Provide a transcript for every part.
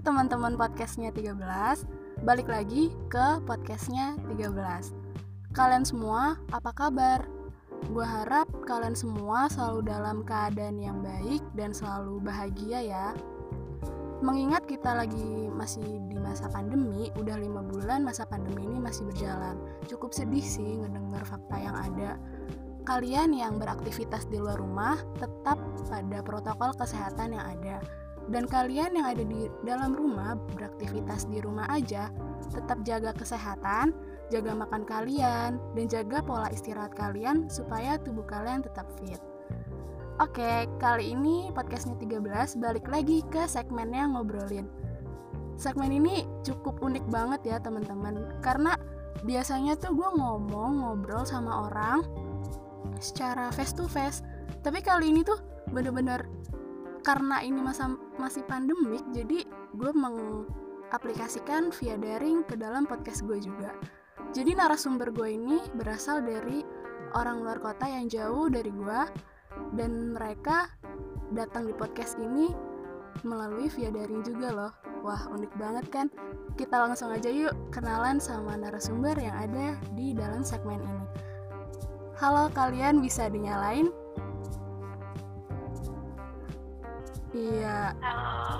teman-teman podcastnya 13 Balik lagi ke podcastnya 13 Kalian semua apa kabar? Gue harap kalian semua selalu dalam keadaan yang baik dan selalu bahagia ya. Mengingat kita lagi masih di masa pandemi Udah lima bulan masa pandemi ini masih berjalan. Cukup sedih sih ngedengar fakta yang ada. Kalian yang beraktivitas di luar rumah tetap pada protokol kesehatan yang ada dan kalian yang ada di dalam rumah beraktivitas di rumah aja, tetap jaga kesehatan, jaga makan kalian, dan jaga pola istirahat kalian supaya tubuh kalian tetap fit. Oke, kali ini podcastnya 13 balik lagi ke segmennya ngobrolin. Segmen ini cukup unik banget ya teman-teman, karena biasanya tuh gue ngomong ngobrol sama orang secara face to face, tapi kali ini tuh bener-bener karena ini masa masih pandemik jadi gue mengaplikasikan via daring ke dalam podcast gue juga. Jadi narasumber gue ini berasal dari orang luar kota yang jauh dari gue dan mereka datang di podcast ini melalui via daring juga loh. Wah unik banget kan? Kita langsung aja yuk kenalan sama narasumber yang ada di dalam segmen ini. Halo kalian bisa dinyalain Iya. Halo.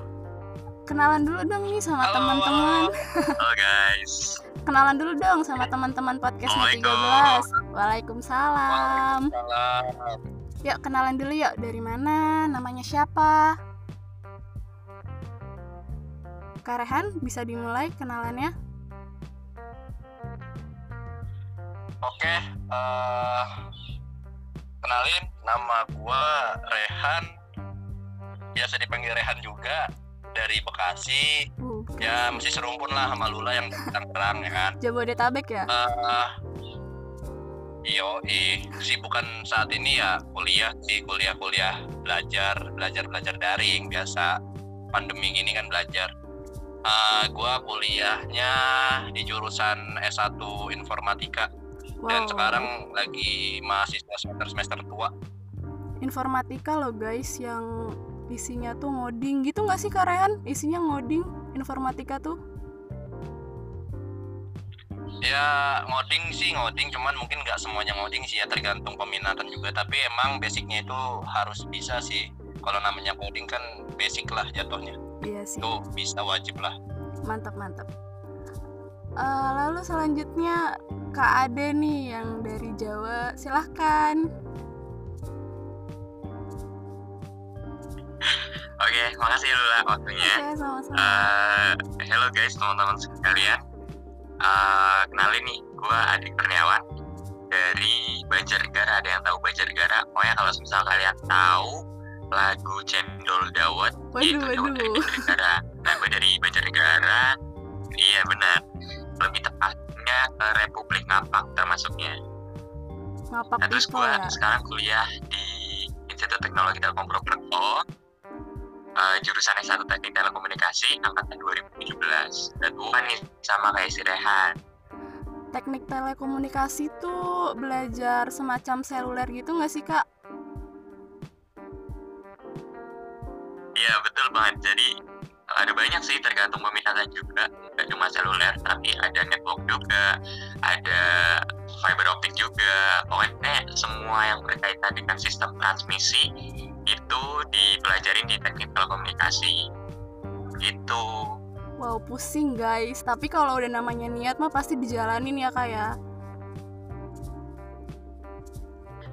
Kenalan dulu dong nih sama teman-teman. Halo guys. Kenalan dulu dong sama teman-teman podcast 13. Waalaikumsalam. Salam. Yuk kenalan dulu yuk. Dari mana? Namanya siapa? Karehan bisa dimulai kenalannya? Oke, eh, kenalin nama gua Rehan. Biasa dipanggil Rehan juga dari Bekasi. Bukan. Ya masih serumpun lah sama Lula yang terang ya kan. Jabodetabek ya? Eh, Iyo, kesibukan saat ini ya kuliah sih, kuliah-kuliah belajar, belajar-belajar daring biasa. Pandemi gini kan belajar. Eh, gua kuliahnya di jurusan S1 Informatika dan sekarang lagi mahasiswa semester semester tua. informatika loh guys yang isinya tuh ngoding gitu nggak sih Karehan? Isinya ngoding informatika tuh? Ya ngoding sih ngoding, cuman mungkin nggak semuanya ngoding sih ya tergantung peminatan juga. Tapi emang basicnya itu harus bisa sih. Kalau namanya coding kan basic lah jatuhnya. Iya sih. Itu bisa wajib lah. mantap mantap Eh, lalu selanjutnya Kak Ade nih yang dari Jawa silahkan Oke, makasih Lula waktunya. oke sama-sama hello guys teman-teman sekalian. Eh, kenalin nih, gua Adik Kurniawan dari Banjarnegara. Ada yang tahu Banjarnegara? Pokoknya kalau misal kalian tahu lagu Cendol Dawet waduh itu Dawet dari waduh Banjarnegara. Nah, gue dari Banjarnegara. Iya benar. Lebih tepatnya ke Republik Ngapak termasuknya. ngapak Nah, terus gue ya sekarang kuliah di Institut Teknologi Telkom Purwokerto. Eh, jurusan S1 Teknik Telekomunikasi angkatan 2017 dan gue nih sama kayak si Rehan. Teknik telekomunikasi tuh belajar semacam seluler gitu nggak sih kak? Iya betul banget. Jadi ada banyak sih tergantung peminatan juga. Nggak cuma seluler tapi ada network juga ada fiber optik juga. Pokoknya semua yang berkaitan dengan sistem transmisi itu dipelajarin di teknik telekomunikasi itu wow pusing guys. Tapi kalau udah namanya niat mah pasti dijalanin ya kak ya?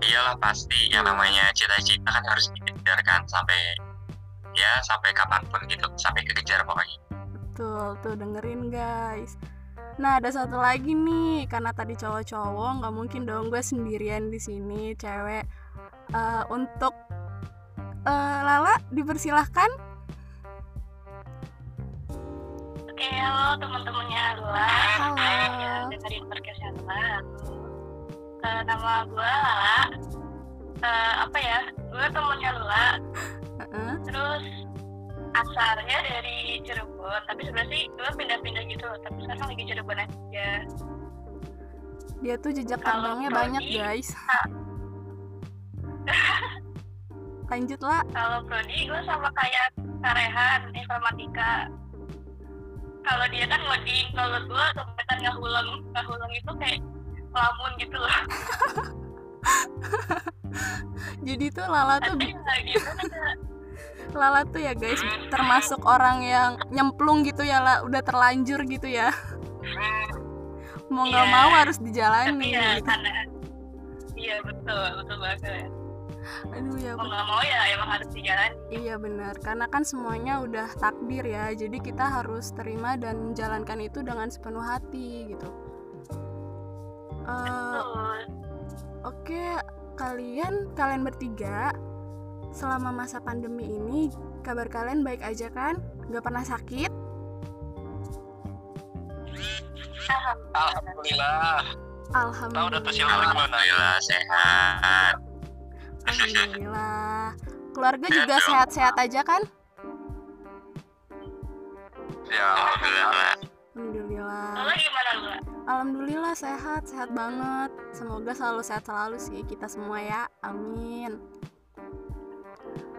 Iyalah pasti. Yang namanya cita-cita kan harus dikejar kan sampai ya sampai kapan pun gitu. Sampai kekejar pokoknya. Betul, tuh dengerin guys. Nah ada satu lagi nih, karena tadi cowok-cowok nggak mungkin dong gue sendirian di sini cewek. Eh, untuk dipersilahkan. Oke, halo teman-temannya Lula. Halo. Yang dengerin podcastnya Lula. Eh, nama gue Lala. Eh, apa ya? Gue temennya Lula. Heeh. Terus asalnya dari Cirebon. Tapi sebenarnya sih gue pindah-pindah gitu. Tapi sekarang lagi Cirebon aja. Dia tuh jejak Prodi, banyak guys. Lanjut lah. Kalau prodi gue sama kayak Karehan informatika. kalau dia kan ngoding kalau gue kebetulan ngahulang ngahulang itu kayak lamun gitu loh jadi tuh Lala tuh tapi gimana Lala tuh ya guys termasuk orang yang nyemplung gitu ya lah udah terlanjur gitu ya mau nggak Iya. mau harus dijalani ya gitu. karena iya betul betul banget aduh ya mau nggak mau ya emang harus dijalani Iya benar, karena kan semuanya udah takdir ya, jadi kita harus terima dan menjalankan itu dengan sepenuh hati gitu. Betul Oke, kalian kalian bertiga selama masa pandemi ini kabar kalian baik aja kan? Gak pernah sakit? Alhamdulillah. Tahu udah tuh Silva Alhamdulillah. gimana? Alhamdulillah sehat. Alhamdulillah. Keluarga juga sehat-sehat aja kan? Ya, Alhamdulillah. Alhamdulillah. Lo gimana lu Alhamdulillah sehat, sehat banget. Semoga selalu sehat selalu sih kita semua ya. Amin.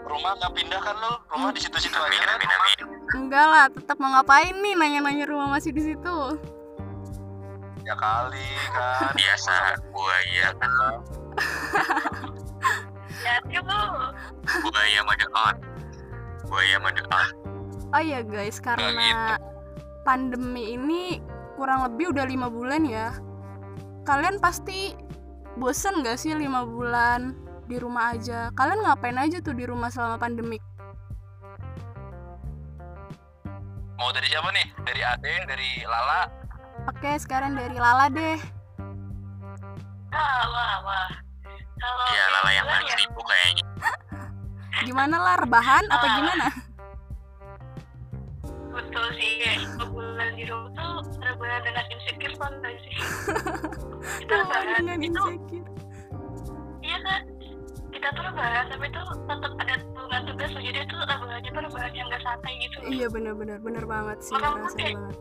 rumah nggak pindah kan lo? Rumah di situ-situ aja Amin kan? amin amin. Enggak lah, tetap mau ngapain nih nanya-nanya rumah masih di situ? Ya kali kan. Biasa buaya kan jadi lu buaya mode on. Buaya mode on. Oh iya guys, karena pandemi ini kurang lebih udah lima bulan ya. Kalian pasti bosen gak sih lima bulan di rumah aja? Kalian ngapain aja tuh di rumah selama pandemik? Mau dari siapa nih? Dari Ade, dari Lala? Oke, sekarang dari Lala deh. wah wah kalau Ya lala yang paling ya, sibuk kayaknya. Gimana lah, rebahan apa Ah. gimana? betul sih kayak dua bulan di rumah tuh rebahan dengan insecure gak sih kita Rebahan itu iya kan kita tuh rebahan tapi tuh tetap ada tugas tugas loh jadi tuh rebahannya tuh rebahan yang gak santai gitu Iya bener-bener, bener banget sih, Makanya ngerasain kayak- banget.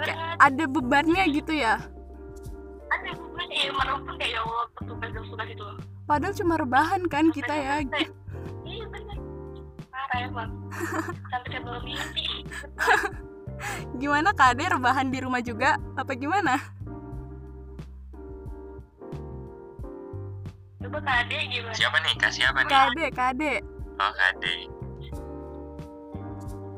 Kayak ada bebannya gitu ya. Ada beban ya merupun kayak ya Allah petugas dan tugas itu Padahal cuma rebahan kan kita ya. Sampai- iya bener parah emang sampai saya belum mimpi Gimana Kak Ade rebahan di rumah juga? Apa gimana? coba kade gimana Siapa nih? Kak siapa nih? Kak Ade, Kak Ade. Oh Kade.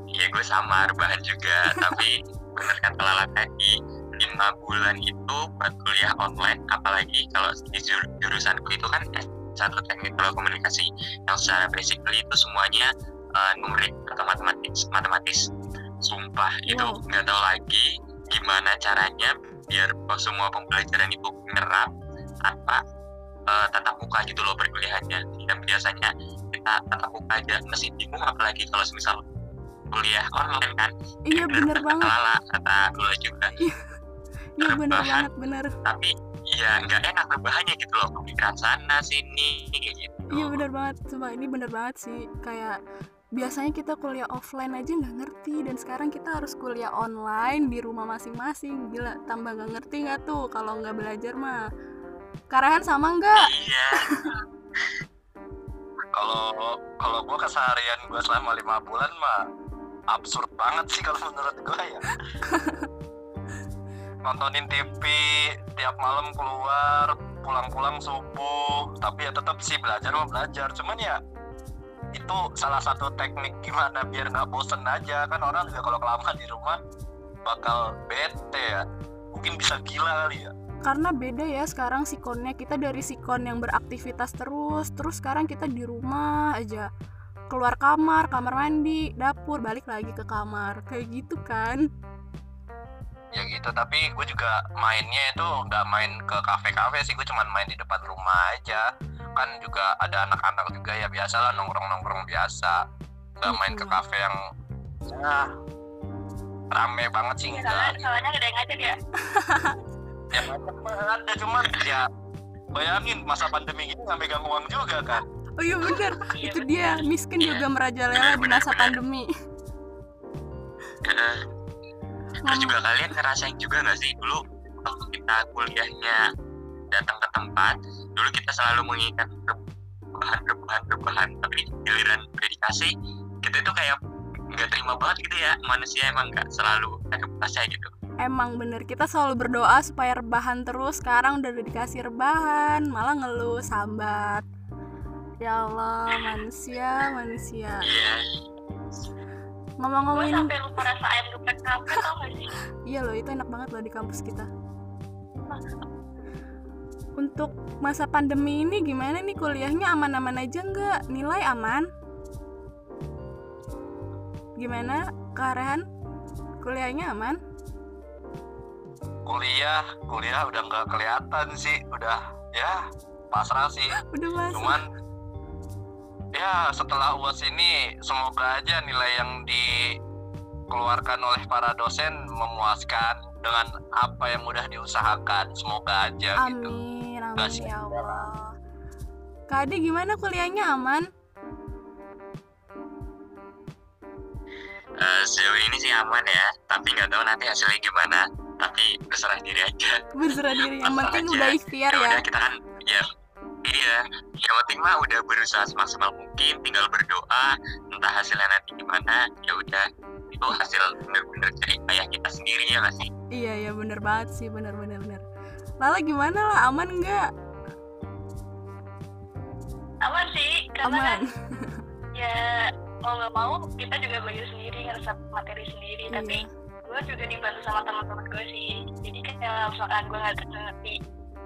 Iya gue sama rebahan juga, tapi bener kata Lala tadi, lima bulan itu buat kuliah online, apalagi kalau di jur- jurusanku itu kan satu teknik komunikasi yang secara basically itu semuanya uh, numerik atau matematis, matematis. Sumpah itu Wow. nggak tahu lagi gimana caranya biar semua pembelajaran itu nyerap tanpa uh, tatap muka gitu loh perkuliahannya. Dan biasanya kita tatap muka aja masih bingung apalagi kalau misal kuliah online kan Iya bener kata banget. Lala kata Lula juga Iya bener rebahan. banget, bener. tapi ya nggak enak rebahannya gitu loh pemikiran sana sini kayak gitu Iya bener banget, coba ini bener banget sih Kayak biasanya kita kuliah offline aja nggak ngerti Dan sekarang kita harus kuliah online di rumah masing-masing Gila, tambah nggak ngerti nggak tuh kalau nggak belajar mah Karahan sama nggak? iya Kalau kalau gue keseharian gue selama lima bulan mah absurd banget sih kalau menurut gue ya. Nontonin TV tiap malam keluar, pulang-pulang subuh, tapi ya tetap sih belajar mau belajar. Cuman ya itu salah satu teknik gimana biar nggak bosen aja. Kan orang juga kalau kelamaan di rumah bakal bete ya. Mungkin bisa gila kali ya. Karena beda ya sekarang sikonnya. Kita dari sikon yang beraktivitas terus Terus sekarang kita di rumah aja. Keluar kamar, kamar mandi, dapur, balik lagi ke kamar. Kayak gitu kan ya gitu. Tapi gue juga mainnya itu nggak main ke kafe-kafe sih gue cuman main di depan rumah aja. Kan juga ada anak-anak juga ya biasa lah nongkrong-nongkrong biasa. Nggak main ke Mm-mm. kafe yang ya rame banget sih soalnya enggak soalnya gede yang ngajak ya? Ya ada cuman ya bayangin masa pandemi gini nggak megang uang juga kan? Oh iya bener, Iya, itu dia miskin Iya. juga merajalela di masa pandemi. Terus juga kalian ngerasain juga nggak sih dulu waktu kita kuliahnya datang ke tempat dulu kita selalu mengingat rebahan rebahan rebahan tapi giliran dedikasi kita itu kayak nggak terima banget gitu ya manusia emang nggak selalu ada batasnya gitu. Emang bener kita selalu berdoa supaya rebahan terus sekarang udah dikasih rebahan malah ngeluh sambat. Ya Allah manusia manusia. Gue ngomong-ngomongin sampai lupa rasa ayam geprek kafe tau gak sih? Iya loh itu enak banget loh di kampus kita. Untuk masa pandemi ini gimana nih? Kuliahnya aman-aman aja nggak? Nilai aman? Gimana Kak Rehan? Kuliahnya aman? Kuliah kuliah udah nggak kelihatan sih. Udah ya pasrah sih. Udah mas cuman ya setelah uas ini semoga aja nilai yang dikeluarkan oleh para dosen memuaskan dengan apa yang udah diusahakan. Semoga aja gitu. Amin amin Kasih. ya Allah. Kak Ade gimana? Kuliahnya aman? Eh, sejauh ini sih aman ya. Tapi nggak tahu nanti hasilnya gimana. Tapi berserah diri aja. Berserah diri. Yang penting udah ikhtiar ya ya. udah kita kan ya iya yang penting mah udah berusaha semaksimal mungkin tinggal berdoa entah hasilnya nanti gimana ya udah. Itu hasil bener-bener dari ayah kita sendiri ya nggak sih? Iya iya bener banget sih bener bener bener. Lala gimana lah? Aman nggak? Aman sih karena aman. kan ya mau nggak mau kita juga belajar sendiri ngerasa materi sendiri. Iya. tapi gue juga dibantu sama teman-teman gue sih. Jadi kayak misalkan gue nggak ngerti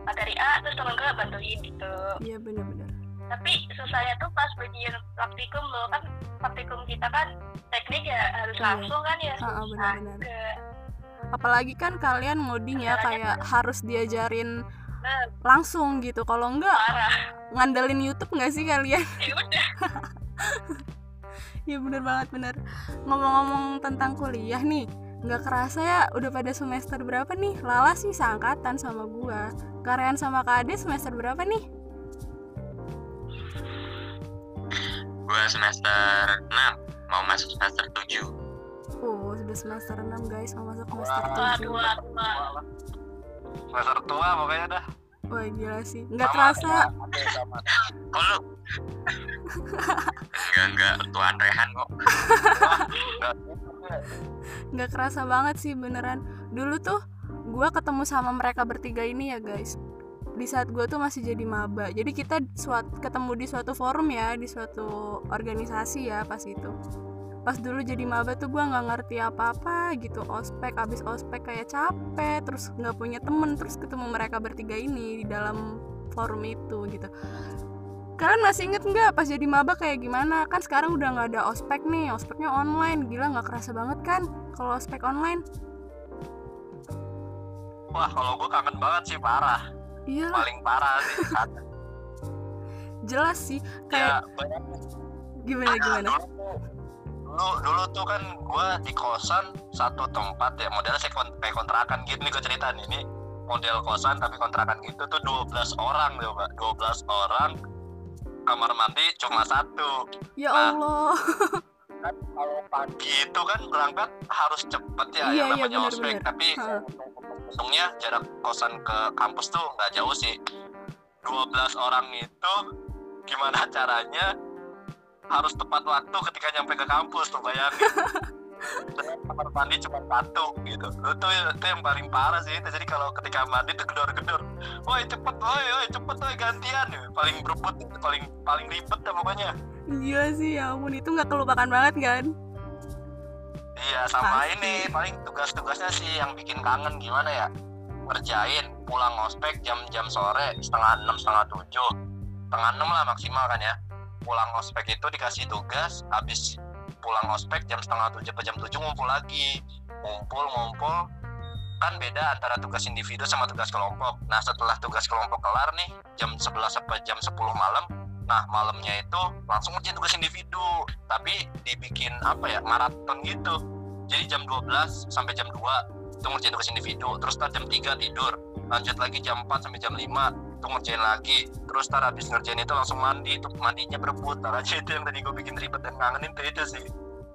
materi A terus teman gue bantuin gitu. Iya bener bener tapi susahnya tuh pas bagian praktikum loh kan praktikum kita kan teknik ya harus Iya. langsung kan ya. Ah, ah, susah benar-benar. juga. apalagi kan kalian ngoding ya kayak harus diajarin langsung gitu. Kalau enggak parah. ngandelin YouTube nggak sih kalian? Ya udah. Iya bener banget bener. Ngomong-ngomong tentang kuliah nih nggak kerasa ya udah pada semester berapa nih? Lala sih seangkatan sama gua. Karean sama Kak Ade semester berapa nih? gua semester 6 mau masuk semester 7 Oh sudah semester 6 guys. Mau masuk semester waduh 7 waduh waduh. semester tua pokoknya dah. Wah gila sih. Nggak Sama, kerasa ya, kok lu enggak enggak tuan Rehan kok. Nggak gitu ya. nggak kerasa banget sih beneran. Dulu tuh gua ketemu sama mereka bertiga ini ya guys. Di saat gue tuh masih jadi maba. Jadi kita suat, ketemu di suatu forum ya di suatu organisasi ya pas itu. Pas dulu jadi maba tuh gue nggak ngerti apa-apa gitu ospek abis ospek kayak capek terus nggak punya temen terus ketemu mereka bertiga ini di dalam forum itu gitu kalian masih inget nggak pas jadi maba kayak gimana? Kan sekarang udah nggak ada ospek nih ospeknya online. Gila nggak kerasa banget kan kalau ospek online? Wah kalau gue kangen banget sih parah. Iya paling parah sih jelas sih ya kayak banyak gimana gimana? dulu tuh- dulu tuh kan gue di kosan satu tempat ya modelnya kayak kontrakan gitu nih gue cerita nih ini model kosan tapi kontrakan gitu tuh 12 orang coba. 12 orang kamar mandi cuma satu. Ya Nah, Allah. kan kalau pagi itu kan berangkat harus cepet ya Iya, yang iya, namanya ospek. Bener-bener. tapi Ha. untungnya jarak kosan ke kampus tuh nggak jauh sih. 12 orang itu gimana caranya harus tepat waktu ketika nyampe ke kampus tuh bayangin kamar mandi cuma satu gitu. Itu itu yang paling parah sih itu. Jadi kalau ketika mandi tuh gedor-gedor. Woi cepet woi woi cepet woi gantian paling berebut paling paling ribet dah pokoknya. Gila sih ya ampun itu nggak kelupakan banget kan? Iya sama Pasti. ini paling tugas-tugasnya sih yang bikin kangen gimana ya? Ngerjain pulang ospek jam-jam sore setengah enam setengah tujuh. Setengah enam lah maksimal kan ya. Pulang ospek itu dikasih tugas habis pulang ospek jam setengah tujuh jam tujuh ngumpul lagi. Ngumpul ngumpul. Kan beda antara tugas individu sama tugas kelompok. Nah setelah tugas kelompok kelar nih jam 11 sampai jam 10 malam Nah malamnya itu langsung ngerjain tugas individu. Tapi dibikin apa ya maraton gitu. Jadi jam 12 sampai jam 2 itu ngerjain tugas individu. Terus ntar jam 3 tidur. Lanjut lagi jam 4 sampai jam 5 itu ngerjain lagi. Terus ntar habis ngerjain itu langsung mandi. Itu Mandinya berebut. Ntar aja itu yang tadi gue bikin ribet dan kangenin tuh itu sih.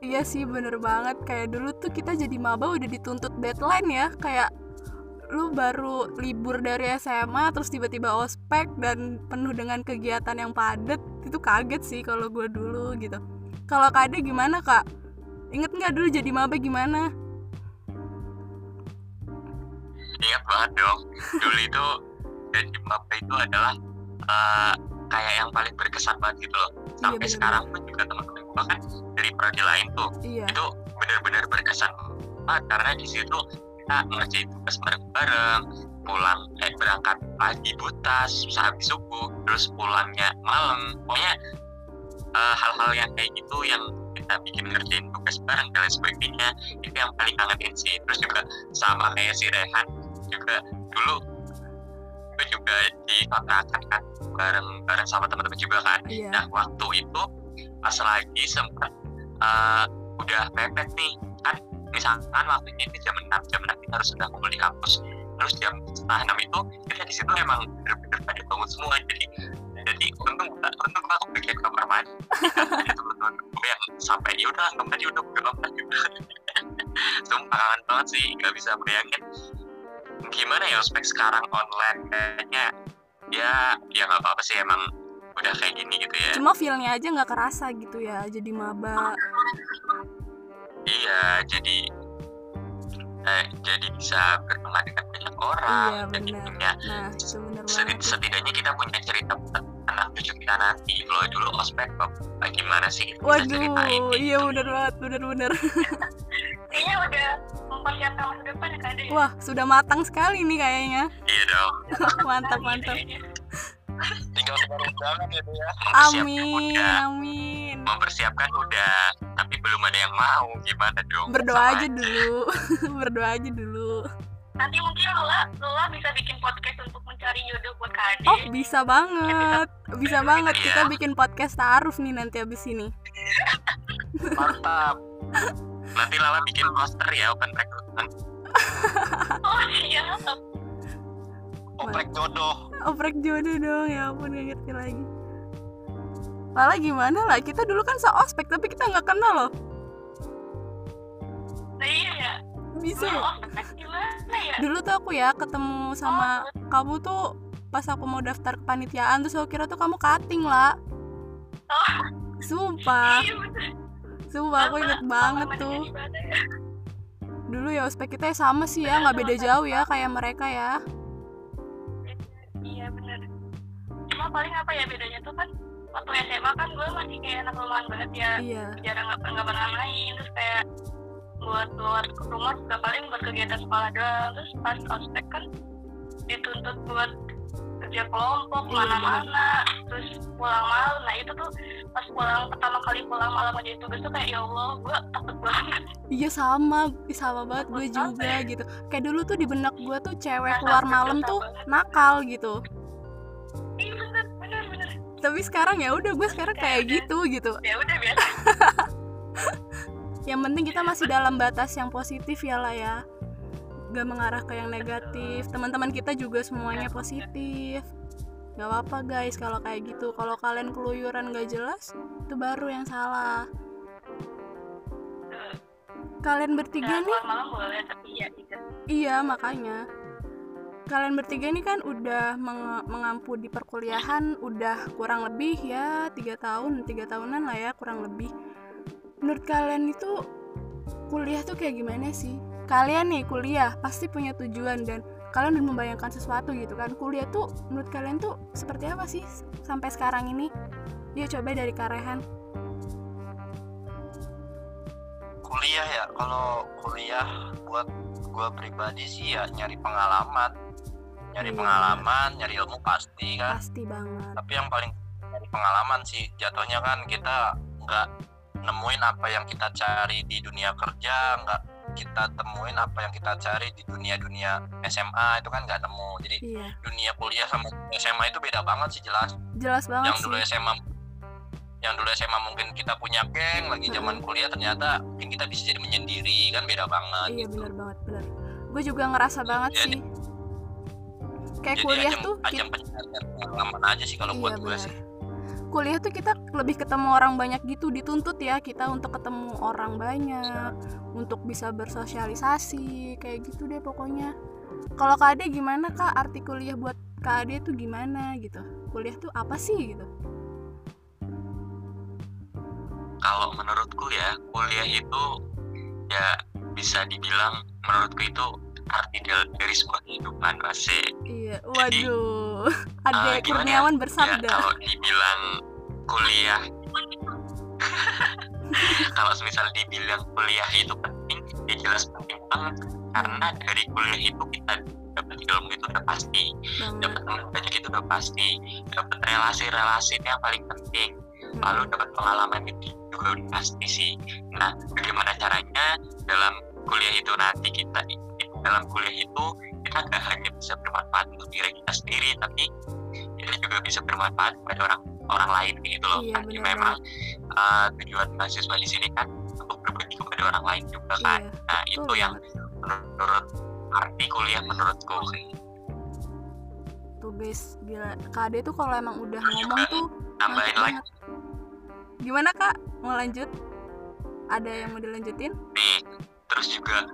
Iya sih bener banget. Kayak dulu tuh kita jadi maba udah dituntut deadline ya. Kayak lu baru libur dari SMA terus tiba-tiba ospek dan penuh dengan kegiatan yang padat itu kaget sih kalau gue dulu gitu. Kalau kade gimana kak? Inget nggak dulu jadi maba gimana? Ingat banget dong. Dulu itu jadi maba itu adalah uh, kayak yang paling berkesan banget gitu loh. Sampai bener-bener. sekarang pun juga teman-teman gue kan dari prodi lain tuh iya. itu benar-benar berkesan banget. Karena di situ kita ngerjain tugas bareng-bareng pulang eh berangkat pagi buta sehabis subuh terus pulangnya malam. Pokoknya eh, hal-hal yang kayak gitu yang kita bikin ngerjain tugas bareng dan lain sebagainya itu yang paling kangenin sih. Terus juga sama kayak si Rehan juga dulu gue juga di kontrakan kan bareng bareng sama teman-teman juga kan. Iya. Nah waktu itu pas lagi sempat eh, udah mepet nih kan misalkan waktunya itu jam 6 jam 6 kita harus sudah kumpul di kampus. Terus jam setengah enam itu kita di situ emang bener-bener pada bangun semua. Jadi jadi untung untung gue kebagian kamar mandi. Jadi teman-teman gue yang sampai ya udah kamar mandi udah udah kamar juga sumpah kangen banget sih nggak bisa bayangin gimana ya ospek sekarang online? Kayaknya ya ya nggak apa-apa sih emang udah kayak gini gitu ya. Cuma feelnya aja nggak kerasa gitu ya jadi maba. Iya, jadi eh, jadi bisa berkenalan dengan banyak orang. iya jadi benar punya nah itu benar seti- banget tuh. setidaknya kita punya cerita buat anak cucu kita nanti. Kalau dulu ospek kok gimana sih kita bisa waduh ceritain iya gitu. benar banget benar benar kayaknya udah mempersiapkan masa depan ya kak ya? wah sudah matang sekali nih kayaknya Iya dong. mantap Gitu mantap kayaknya. tinggal sebar undangan gitu ya amin mempersiapkan udah, tapi belum ada yang mau. Gimana dong? berdoa Sama aja dulu. Berdoa aja dulu. Nanti mungkin Lola Lola bisa bikin podcast untuk mencari jodoh buat kak oh bisa banget. Bisa. Banget Iya. kita bikin podcast taaruf nih nanti abis ini. Mantap. Nanti Lala bikin poster ya open recruitment. oh iya. Oprek jodoh. Oprek jodoh dong. Ya ampun gak ngerti lagi Lala gimana lah? Kita dulu kan se-ospek tapi kita nggak kenal loh. Nah iya ya. Bisa. Gimana ya? Dulu tuh aku ya ketemu sama kamu tuh pas aku mau daftar kepanitiaan terus aku kira tuh kamu cutting lah Oh. sumpah. Iya sumpah aku inget banget tuh. ya? dulu ya ospek kita ya sama sih ya nggak beda jauh ya kayak mereka ya. Iya bener. Cuma paling apa ya bedanya tuh kan waktu SMA kan gue masih kayak anak rumahan banget ya. Iya. Jarang nggak nggak pernah main. Terus kayak buat keluar ke rumah juga paling buat kegiatan sekolah doang. Terus pas ospek kan dituntut buat kerja kelompok Iya, mana-mana. Terus pulang malam. Nah itu tuh pas pulang pertama kali pulang malam aja tugas tuh kayak ya Allah gue takut banget. Iya sama. Sama banget gue juga gitu. Kayak dulu tuh di benak gue tuh cewek Nah, keluar malam tuh banget. nakal gitu tapi sekarang ya udah gue sekarang Ya kayak gitu gitu. Ya udah biasa. Yang penting kita masih dalam batas yang positif ya lah ya. Gak mengarah ke yang negatif. Teman-teman kita juga semuanya positif. Gak apa-apa guys kalau kayak gitu. Kalau kalian keluyuran gak jelas itu baru yang salah. Kalian bertiga Nah, nih? keluar malam boleh tapi ya tidak iya makanya kalian bertiga nih kan udah meng- mengampu di perkuliahan udah kurang lebih ya tiga tahun tiga tahunan lah ya kurang lebih. Menurut kalian itu kuliah tuh kayak gimana sih? Kalian nih kuliah pasti punya tujuan dan kalian udah membayangkan sesuatu gitu kan. Kuliah tuh menurut kalian tuh seperti apa sih sampai sekarang ini? Dia coba dari karehan kuliah ya kalau kuliah buat gue pribadi sih ya nyari pengalaman nyari pengalaman nyari ilmu pasti kan. Pasti banget. Tapi yang paling nyari pengalaman sih jatuhnya kan kita nggak nemuin apa yang kita cari di dunia kerja nggak kita temuin apa yang kita cari di dunia dunia SMA itu kan nggak nemu. Jadi iya. dunia kuliah sama SMA itu beda banget sih jelas. Jelas banget yang dulu sih. SMA yang dulu SMA mungkin kita punya geng lagi zaman kuliah ternyata mungkin kita bisa jadi menyendiri kan beda banget iya gitu. benar banget benar. Gue juga ngerasa banget Jadi- sih kayak jadi kuliah ajang, tuh ajang kita, pencarian pengalaman aja sih kalau Iya, buat gue sih. kuliah tuh kita lebih ketemu orang banyak gitu dituntut ya kita untuk ketemu orang banyak untuk bisa bersosialisasi kayak gitu deh pokoknya. Kalau kak Ade gimana kak? Arti kuliah buat kak Ade tuh gimana gitu? Kuliah tuh apa sih gitu? Kalau menurutku ya kuliah itu ya bisa dibilang menurutku itu arti dari, sebuah kehidupan masih iya waduh. ada eh, gimana? Ya? Kurniawan ya bersabda. kalau dibilang kuliah. Kalau misal dibilang kuliah itu penting ya jelas penting banget. Karena dari kuliah itu kita dapat ilmu itu udah pasti. Dapat teman banyak itu udah pasti. Dapat relasi-relasi itu yang paling penting. Hmm. lalu dapat pengalaman itu juga udah pasti sih. Nah bagaimana caranya dalam kuliah itu nanti kita dalam kuliah itu kita nggak hanya bisa bermanfaat untuk diri kita sendiri tapi kita juga bisa bermanfaat kepada orang orang lain gitu loh Iya, Nah, benar memang uh, tujuan mahasiswa di sini kan untuk berbagi kepada orang lain juga kan. Iya nah betul itu yang menurut arti kuliah menurutku. Tuh guys gila. KD tuh kalau emang udah Terus ngomong tuh tambahin lagi. banget. gimana kak? Mau lanjut? Ada yang mau dilanjutin? Nih terus juga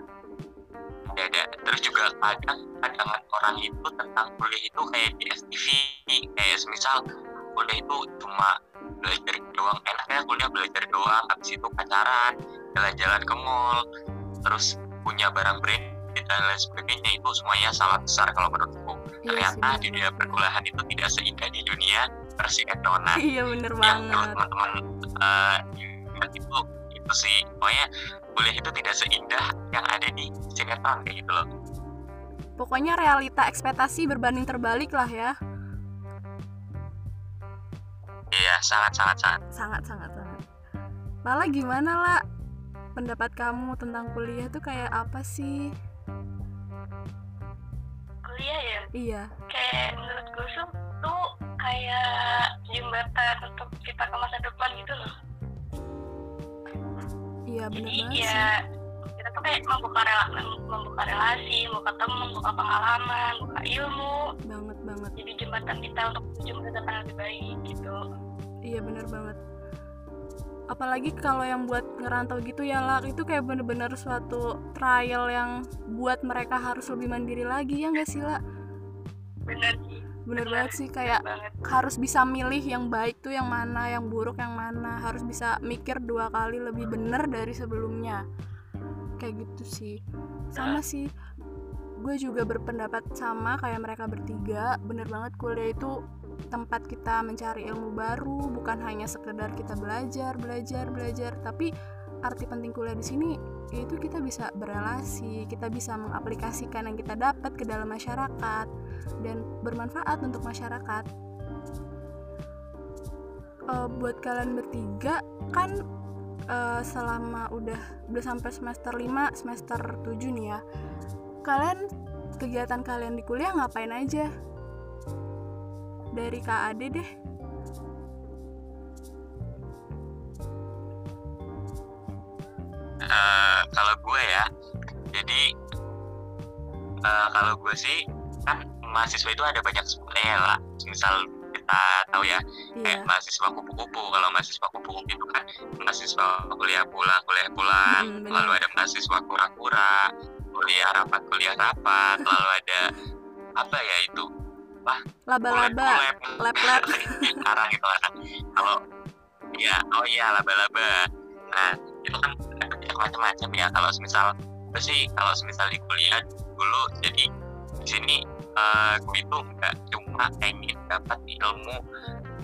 ada ada terus juga kadang pandangan orang itu tentang kuliah itu kayak di FTV kayak semisal kuliah itu cuma belajar doang. Enak ya kuliah belajar doang habis itu pacaran jalan-jalan ke mall terus punya barang brand dan lain sebagainya. Itu semuanya salah besar kalau menurutku. Iya ternyata di dunia perkuliahan itu tidak seindah di dunia persinetronan iya bener yang banget. menurut teman-teman ingat itu itu sih. Pokoknya kuliah itu tidak seindah yang ada di sinetron kayak gitu loh. Pokoknya realita ekspektasi berbanding terbalik lah ya. Iya sangat sangat sangat. Sangat sangat sangat. Lala gimana lah pendapat kamu tentang kuliah tuh kayak apa sih? Kuliah ya? Iya. Kayak menurut gue tuh kayak jembatan untuk kita ke masa depan gitu loh iya jadi banget sih. ya kita tuh kayak membuka rela membuka relasi membuka teman membuka pengalaman membuka ilmu. Banget banget. Jadi jembatan kita untuk menuju masa depan yang lebih baik gitu. Iya bener banget. Apalagi kalau yang buat ngerantau gitu ya lah itu kayak bener-bener suatu trial yang buat mereka harus lebih mandiri lagi ya nggak sih lah bener sih bener banget sih kayak banget. harus bisa milih yang baik tuh yang mana yang buruk yang mana. Harus bisa mikir dua kali lebih bener dari sebelumnya. Kayak gitu sih. Sama sih gue juga berpendapat sama kayak mereka bertiga. Bener banget kuliah itu tempat kita mencari ilmu baru. Bukan hanya sekedar kita belajar belajar belajar. Tapi arti penting kuliah di sini yaitu kita bisa berelasi kita bisa mengaplikasikan yang kita dapat ke dalam masyarakat dan bermanfaat untuk masyarakat. Eh, buat kalian bertiga kan eh, selama udah udah sampai semester 5 semester 7 nih ya kalian kegiatan kalian di kuliah ngapain aja? Dari KAD deh Eh, kalau gue ya jadi eh, kalau gue sih kan mahasiswa itu ada banyak sebenarnya lah. Misal kita tahu ya iya. kayak mahasiswa kupu-kupu. Kalau mahasiswa kupu-kupu itu kan mahasiswa kuliah pulang kuliah pulang. Mm, lalu ada mahasiswa kura-kura kuliah rapat kuliah rapat. Lalu ada apa ya itu? Laba-laba. Kulep-kulep. lab-lab. Sekarang itu kan. Kalau ya oh iya laba-laba. Nah itu kan ada macam-macam ya. Kalau misal sih? Kalau misal di kuliah dulu jadi di sini gue itu nggak cuma pengen dapat ilmu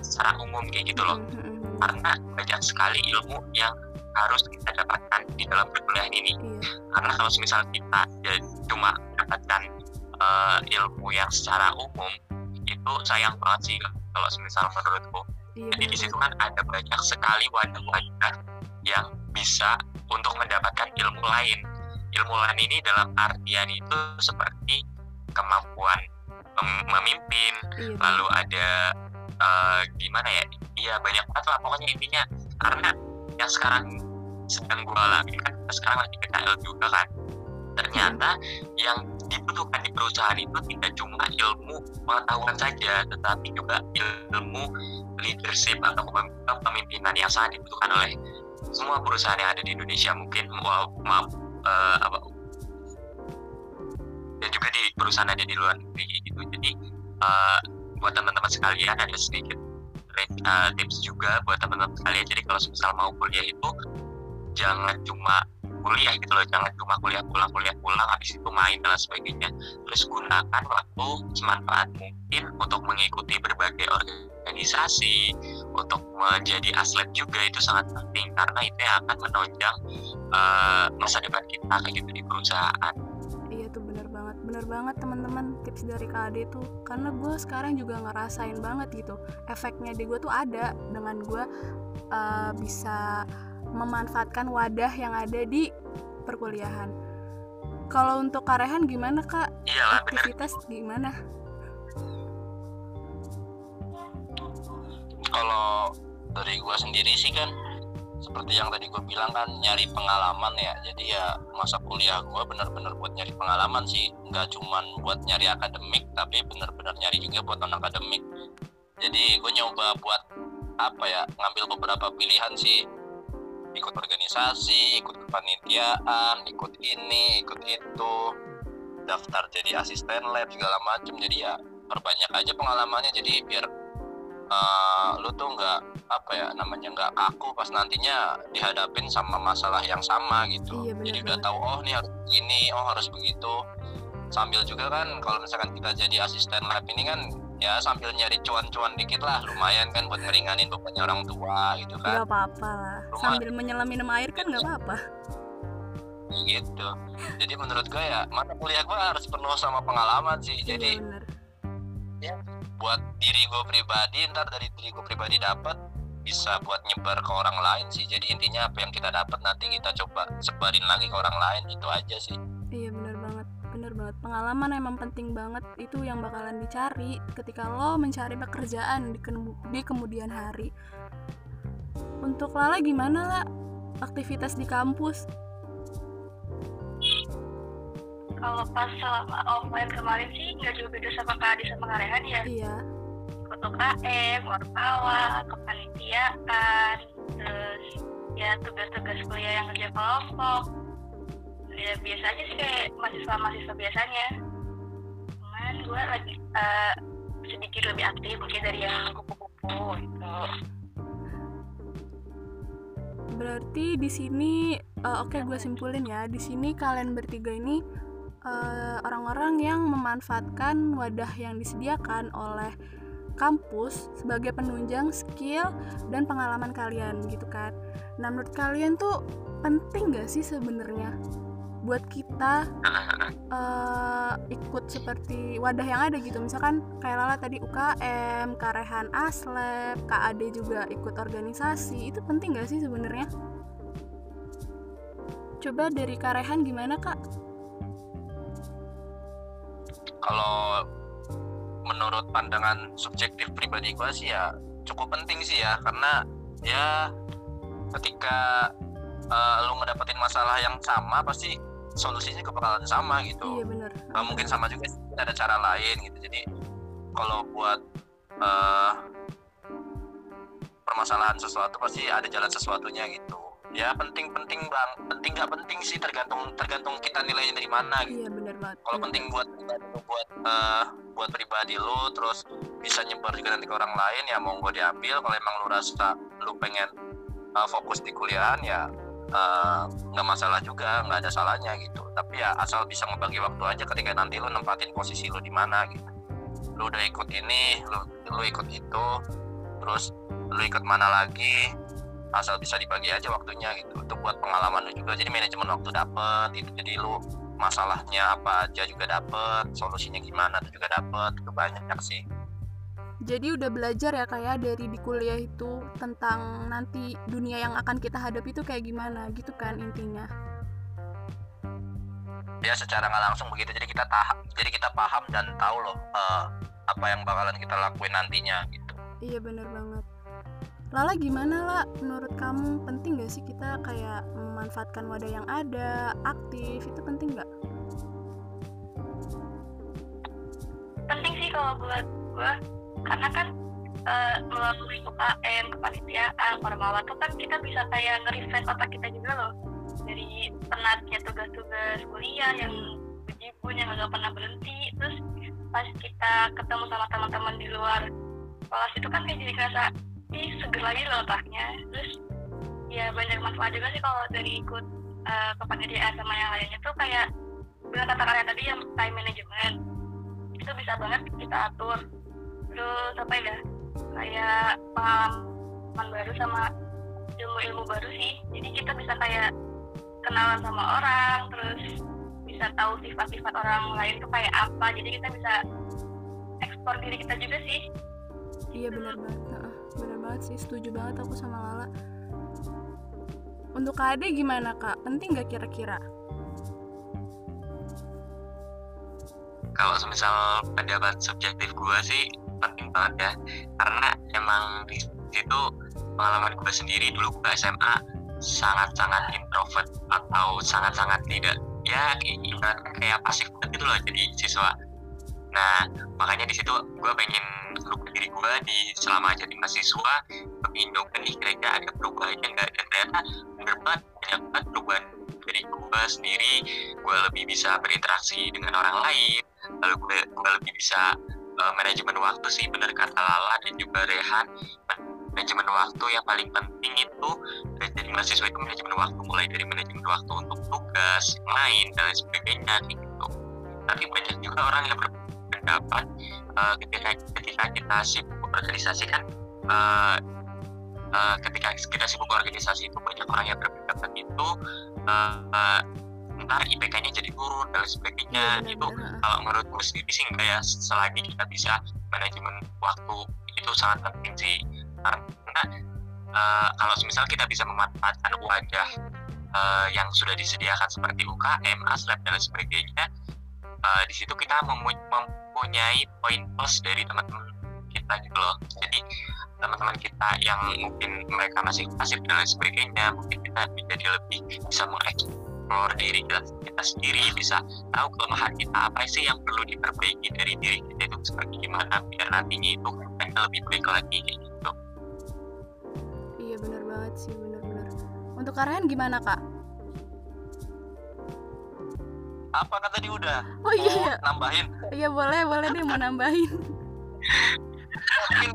secara umum kayak gitu loh. Mhm, karena banyak sekali ilmu yang harus kita dapatkan di dalam perkuliahan ini. Iya. Karena kalau misal kita ya, cuma dapatkan eh, ilmu yang secara umum itu sayang banget sih kalau misal menurutku. Iya jadi di situ kan ada banyak sekali wadah-wadah yang bisa untuk mendapatkan ilmu lain. Ilmu lain ini dalam artian itu seperti kemampuan mem- memimpin iya lalu ada eh, gimana ya? Iya banyak banget lah. Pokoknya intinya karena yang sekarang sedang gue alami kan kita sekarang lagi PKL juga kan ternyata yang dibutuhkan di perusahaan itu tidak cuma ilmu pengetahuan saja tetapi juga ilmu leadership atau kepem- kepemimpinan yang sangat dibutuhkan oleh semua perusahaan yang ada di Indonesia mungkin mau maaf eh, apa dan juga di perusahaan ada di luar negeri gitu. Jadi eh, buat teman-teman sekalian ada sedikit uh, tips juga buat teman-teman sekalian. Jadi kalau misal mau kuliah itu jangan cuma kuliah gitu loh jangan cuma kuliah pulang kuliah pulang habis itu main dan sebagainya. Terus gunakan waktu semanfaat mungkin untuk mengikuti berbagai organisasi untuk menjadi atlet juga itu sangat penting karena itu yang akan menunjang uh, masa depan kita kayak gitu di perusahaan. Iya tuh bener banget bener banget teman-teman tips dari KAD itu karena gue sekarang juga ngerasain banget gitu efeknya di gue tuh ada dengan gue uh, bisa memanfaatkan wadah yang ada di perkuliahan. Kalau untuk Karehan gimana kak? Iyalah, Aktivitas bener. gimana? Kalau dari gue sendiri sih kan seperti yang tadi gue bilang kan nyari pengalaman ya jadi ya masa kuliah gue bener-bener buat nyari pengalaman sih nggak cuman buat nyari akademik tapi bener-bener nyari juga buat non akademik jadi gue nyoba buat apa ya ngambil beberapa pilihan sih ikut organisasi ikut kepanitiaan ikut ini ikut itu. Daftar jadi asisten lab segala macem. Jadi ya perbanyak aja pengalamannya. Jadi biar uh, lu tuh nggak apa ya namanya nggak kaku pas nantinya dihadapin sama masalah yang sama gitu. Iya, bener, jadi udah tahu oh nih harus begini oh harus begitu. Sambil juga kan kalau misalkan kita jadi asisten lab ini kan ya sambil nyari cuan-cuan dikit lah. Lumayan kan buat ngeringanin bebannya orang tua gitu kan. Gak apa-apa lah. Lumayan. sambil menyelam minum air kan gak apa-apa. Gitu. Jadi menurut gue ya mata kuliah gue harus penuh sama pengalaman sih. Iya, jadi bener. ya buat diri gue pribadi ntar dari diri gue pribadi dapat bisa buat nyebar ke orang lain sih. Jadi intinya apa yang kita dapat nanti kita coba sebarin lagi ke orang lain itu aja sih. Iya bener banget. Pengalaman emang penting banget itu yang bakalan dicari ketika lo mencari pekerjaan di, ke di kemudian hari. Untuk Lala gimana lah aktivitas di kampus? Kalau pas selama offline kemarin sih nggak jauh beda sama Kak Adi sama Kak Rehan ya. Iya. Ikut UKM, wartawan, kepanitiaan, terus ya tugas-tugas kuliah yang kerja kelompok ya biasa aja sih kayak mahasiswa-mahasiswa biasanya. Cuman gue lagi uh, sedikit lebih aktif mungkin dari yang kupu-kupu gitu. Berarti di sini uh, oke okay, gue simpulin ya di sini kalian bertiga ini orang orang-orang yang memanfaatkan wadah yang disediakan oleh kampus sebagai penunjang skill dan pengalaman kalian gitu kan. Nah menurut kalian tuh penting gak sih sebenarnya buat kita uh, ikut seperti wadah yang ada gitu misalkan kayak Lala tadi UKM, Karehan Aslep, KAD juga ikut organisasi itu penting gak sih sebenarnya? Coba dari Karehan gimana kak? Kalau menurut pandangan subjektif pribadi gue sih ya cukup penting sih ya karena ya ketika uh, lu ngedapetin masalah yang sama pasti solusinya kebakalan sama gitu. Iya Gak mungkin sama juga sih ada cara lain gitu. Jadi kalau buat uh, permasalahan sesuatu pasti ada jalan sesuatunya gitu. Ya penting penting bang penting nggak penting sih tergantung tergantung kita nilainya dari mana gitu. Iya bener banget. Kalau penting buat buat uh, buat pribadi lu terus bisa nyebar juga nanti ke orang lain ya mau gue diambil. Kalau emang lu rasa lu pengen uh, fokus di kuliahan ya nggak uh, masalah juga nggak ada salahnya gitu. Tapi ya asal bisa ngebagi waktu aja ketika nanti lu nempatin posisi lu di mana gitu. Lu udah ikut ini lu lu ikut itu terus lu ikut mana lagi asal bisa dibagi aja waktunya gitu. Untuk buat pengalaman lu juga. Jadi manajemen waktu dapet itu jadi lu masalahnya apa aja juga dapet solusinya gimana itu juga dapet. Itu banyak sih jadi udah belajar ya kayak ya, dari di kuliah itu tentang nanti dunia yang akan kita hadapi itu kayak gimana gitu kan intinya. Ya secara nggak langsung begitu jadi kita tahap jadi kita paham dan tahu loh uh, apa yang bakalan kita lakuin nantinya gitu. Iya bener banget. Lala gimana lah menurut kamu penting gak sih kita kayak memanfaatkan wadah yang ada aktif itu penting nggak? Penting sih kalau buat gue karena kan uh, melalui UKM kepanitiaan formawa tuh kan kita bisa kayak nge-refresh otak kita juga loh. Dari penatnya tugas-tugas kuliah yang bejibun yang nggak pernah berhenti terus pas kita ketemu sama teman-teman di luar kelas itu kan kayak jadi kerasa ih seger lagi loh otaknya. Terus ya banyak manfaat juga sih kalau dari ikut uh, kepanitiaan sama yang lainnya tuh kayak benar kata kalian tadi yang time management itu bisa banget kita atur terus apa ya kayak pengalaman baru sama ilmu-ilmu baru sih. Jadi kita bisa kayak kenalan sama orang terus bisa tahu sifat-sifat orang lain tuh kayak apa. Jadi kita bisa ekspor diri kita juga sih. Iya benar banget Heeh, benar banget sih setuju banget aku sama Lala. Untuk KD gimana kak? Penting nggak kira-kira? Kalau semisal pendapat subjektif gue sih penting banget ya karena emang di situ pengalaman gue sendiri dulu gue SMA sangat-sangat introvert atau sangat-sangat tidak ya ibaratnya kayak pasif banget gitu loh jadi siswa. Nah makanya di situ gue pengen merubah diri gue di selama jadi mahasiswa pengen nyoba nih kira-kira ada perubahannya nggak dan ternyata bener banget banyak banget perubahan dari gue sendiri. Gue lebih bisa berinteraksi dengan orang lain lalu gue, gue lebih bisa uh, manajemen waktu sih bener kata Lala dan juga Rehan. Manajemen waktu yang paling penting itu jadi mahasiswa itu manajemen waktu mulai dari manajemen waktu untuk tugas main dan lain sebagainya gitu. Tapi banyak juga orang yang berpendapat uh, ketika ketika kita sibuk organisasi kan uh, uh, ketika kita sibuk organisasi itu banyak orang yang berpendapat itu uh, uh, ntar IPK-nya jadi turun dan sebagainya. Iya, itu benar-benar. kalau menurutku sendiri sih enggak ya selagi kita bisa manajemen waktu itu sangat penting sih. Karena uh, kalau misal kita bisa memanfaatkan wadah uh, yang sudah disediakan seperti UKM, ASLab dan lain sebagainya uh, di situ kita mempunyai poin plus dari teman-teman kita gitu loh. Jadi teman-teman kita yang mungkin mereka masih pasif dan lain sebagainya mungkin kita menjadi lebih bisa mengeksplor diri kita, kita sendiri bisa tahu kelemahan kita apa sih yang perlu diperbaiki dari diri kita itu seperti gimana biar nantinya itu kita lebih baik lagi kayak gitu. Iya benar banget sih benar-benar untuk Karyan gimana kak? Apa kan tadi udah? Oh iya mau iya. nambahin? Iya boleh boleh deh mau nambahin. Mungkin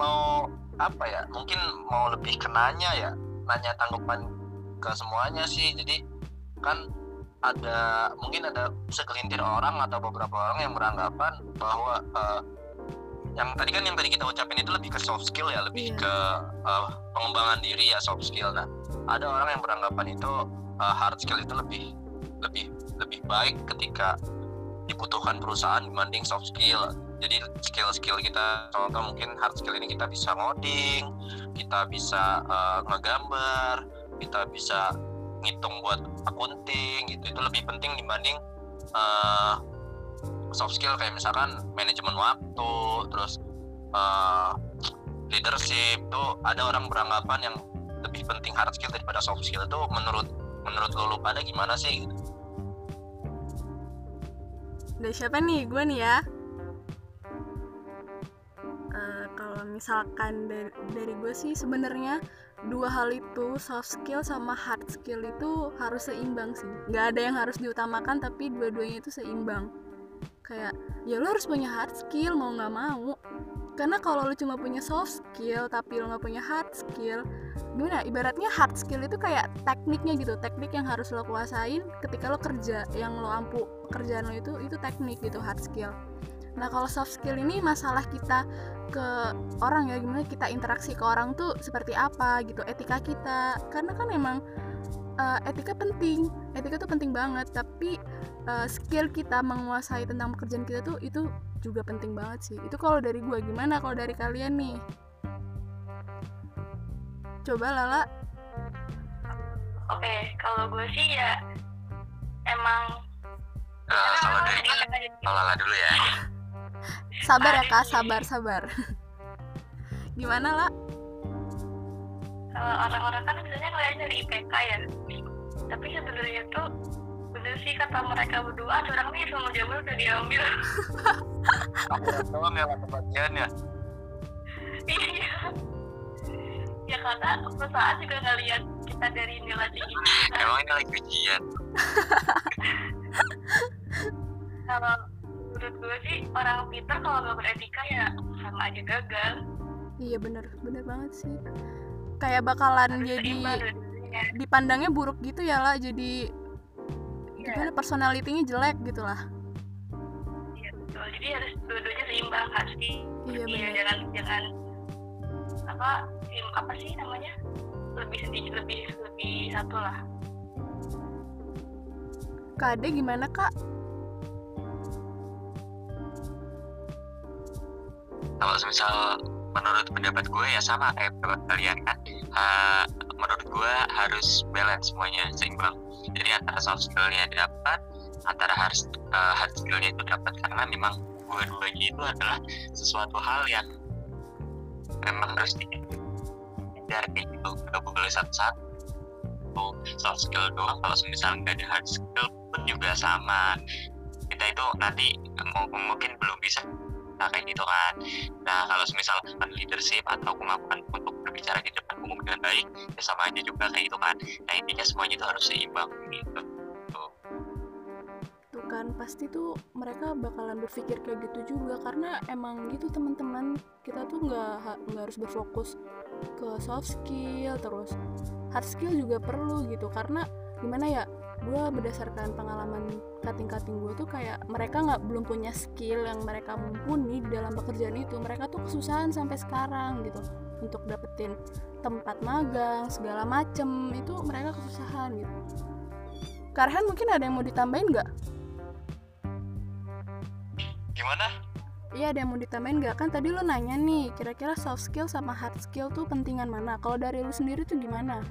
mau apa ya mungkin mau lebih kenanya ya nanya tanggapan ke semuanya sih. Jadi kan ada mungkin ada segelintir orang atau beberapa orang yang beranggapan bahwa eh, yang tadi kan yang tadi kita ucapin itu lebih ke soft skill ya lebih Iya. ke eh, pengembangan diri ya soft skill. Nah ada orang yang beranggapan itu eh, hard skill itu lebih lebih lebih baik ketika dibutuhkan perusahaan dibanding soft skill. Jadi skill-skill kita contoh mungkin hard skill ini kita bisa ngoding kita bisa eh, ngegambar kita bisa ngitung buat akunting gitu. Itu lebih penting dibanding eh, soft skill kayak misalkan manajemen waktu terus eh, leadership. Itu ada orang beranggapan yang lebih penting hard skill daripada soft skill. Itu menurut menurut lo, pada gimana sih? Dari siapa nih? Gue nih ya. Eh, kalau misalkan dari, dari gue sih sebenarnya dua hal itu soft skill sama hard skill itu harus seimbang sih. Nggak ada yang harus diutamakan tapi dua-duanya itu seimbang. Kayak ya lo harus punya hard skill mau nggak mau. Karena kalau lo cuma punya soft skill tapi lo nggak punya hard skill gimana? Ibaratnya hard skill itu kayak tekniknya gitu teknik yang harus lo kuasain ketika lo kerja yang lo ampu pekerjaan lo itu itu teknik gitu hard skill nah kalau soft skill ini masalah kita ke orang ya gimana kita interaksi ke orang tuh seperti apa gitu etika kita. Karena kan emang eh, etika penting etika tuh penting banget. Tapi eh, skill kita menguasai tentang pekerjaan kita tuh itu juga penting banget sih. Itu kalau dari gue gimana kalau dari kalian nih? Coba Lala. Oke kalau gue sih ya emang Eh, kalau dari kalau Lala dulu ya sabar ya kak. Sabar sabar. Gimana lah kalau orang-orang kan biasanya ngeliatnya dari IPK ya. Tapi sebenarnya tuh bener sih kata mereka berdua ada orang nih semua jawaban udah diambil. Aku doang yang kebagiannya iya. Ya karena perusahaan juga ngeliat kita dari nilai tinggi kita emang ini lagi ujian? Kalau menurut gue sih orang pintar kalau nggak beretika ya sama aja gagal. Iya bener. Bener banget sih. Kayak bakalan Harus jadi dipandangnya buruk gitu ya lah jadi Iya. gimana personalitinya jelek gitu lah Iya betul. Jadi harus dua-duanya seimbang di iya Iya, jangan jangan apa sim- apa sih namanya? Lebih sedikit lebih lebih satu lah. kade gimana kak kalau misal menurut pendapat gue ya sama kayak pendapat kalian kan? Ha- menurut gue harus balance semuanya seimbang. Jadi antara soft skillnya dapat antara hard, eh, hard skillnya itu dapat. Karena memang dua-duanya itu adalah sesuatu hal yang memang harus dikejar kayak gitu gak boleh satu-satu. Soft skill doang kalau misalnya nggak ada hard skill pun juga sama. Kita itu nanti mungkin belum bisa nah, kayak gitu kan. Nah kalau misal leadership atau kemampuan untuk berbicara di depan umum dengan baik ya sama aja juga kayak gitu kan. Nah intinya semuanya itu harus seimbang gitu. Tuh kan pasti tuh mereka bakalan berpikir kayak gitu juga. Karena emang gitu teman-teman kita tuh nggak nggak harus berfokus ke soft skill terus hard skill juga perlu gitu. Karena gimana ya gue berdasarkan pengalaman kating-kating gue tuh kayak mereka nggak belum punya skill yang mereka mumpuni di dalam pekerjaan itu mereka tuh kesusahan sampai sekarang gitu untuk dapetin tempat magang segala macem itu mereka kesusahan gitu Karhan mungkin ada yang mau ditambahin nggak? Gimana? Iya ada yang mau ditambahin nggak? Kan tadi lo nanya nih, kira-kira soft skill sama hard skill tuh pentingan mana? Kalau dari lu sendiri tuh gimana?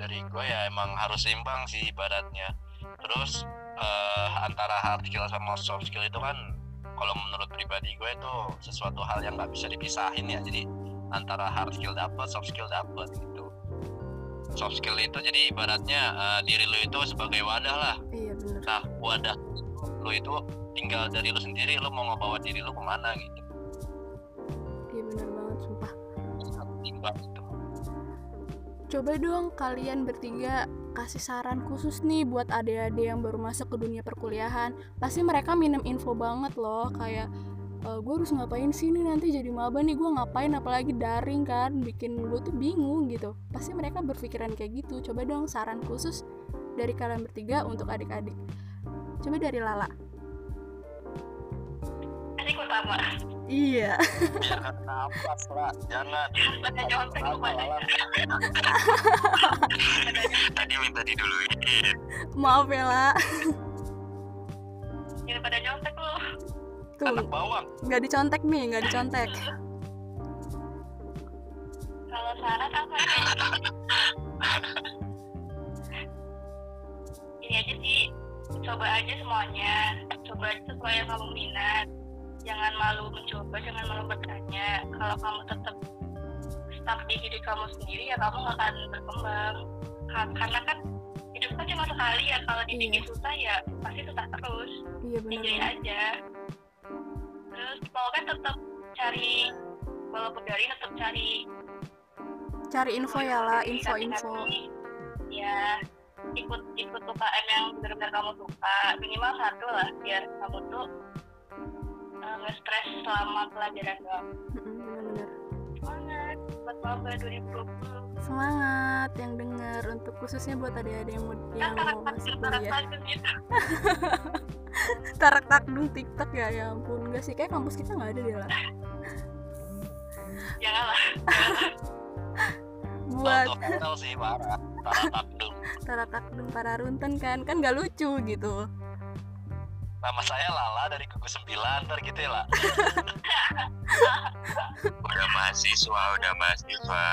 Dari gue ya emang harus seimbang sih ibaratnya. Terus eh, antara hard skill sama soft skill itu kan kalau menurut pribadi gue itu sesuatu hal yang nggak bisa dipisahin ya. Jadi antara hard skill dapat, soft skill dapat gitu. Soft skill itu jadi ibaratnya eh, diri lu itu sebagai wadah lah. Iya bener. Nah wadah lu itu tinggal dari lu sendiri, lu mau ngebawa diri lu ke mana gitu. Iya bener banget sumpah. Timbang gitu. Coba dong kalian bertiga kasih saran khusus nih buat adik-adik yang baru masuk ke dunia perkuliahan. Pasti mereka minim info banget loh, kayak gue harus ngapain sih nih nanti jadi maba nih? Gue ngapain? Apalagi daring kan bikin gue tuh bingung gitu. Pasti mereka berpikiran kayak gitu. Coba dong saran khusus dari kalian bertiga untuk adik-adik. Coba dari Lala. Adik utama. Iya Biar nggak nafas lah, jangan. Pada nyontek pada tadi minta diduluin maaf ya La Jangan pada nyontek lu. tuh Anak bawang. nggak dicontek nih nggak dicontek Kalau saran apa ya? Ini aja sih, coba aja semuanya. Coba aja sesuai yang kamu minat. Jangan malu mencoba, jangan malu bertanya. Kalau kamu tetap stuck di diri kamu sendiri ya kamu nggak akan berkembang. Ka- Karena kan hidup kan cuma sekali ya. Kalau dibikin susah ya pasti susah terus. iya enjoy aja terus pokoknya tetap cari walaupun dari tetap cari cari info ya lah info-info hati-hati. ya ikut ikut UKM yang benar-benar kamu suka minimal satu lah biar kamu tuh eh, nggak stres selama pelajaran bener-bener semangat buat maba 2020 semangat yang dengar untuk khususnya buat adik-adik yang mau yang kan mau masuk tarak kuliah gitu tarak takdung tiktok ya ya ampun. Enggak sih kayak kampus kita nggak ada deh lah. Janganlah buat parah. Parah takdung. tarak takdung para runten kan. Kan nggak lucu gitu Nama saya Lala dari gugus 9 ntar gitu ya lah. udah mahasiswa udah mahasiswa.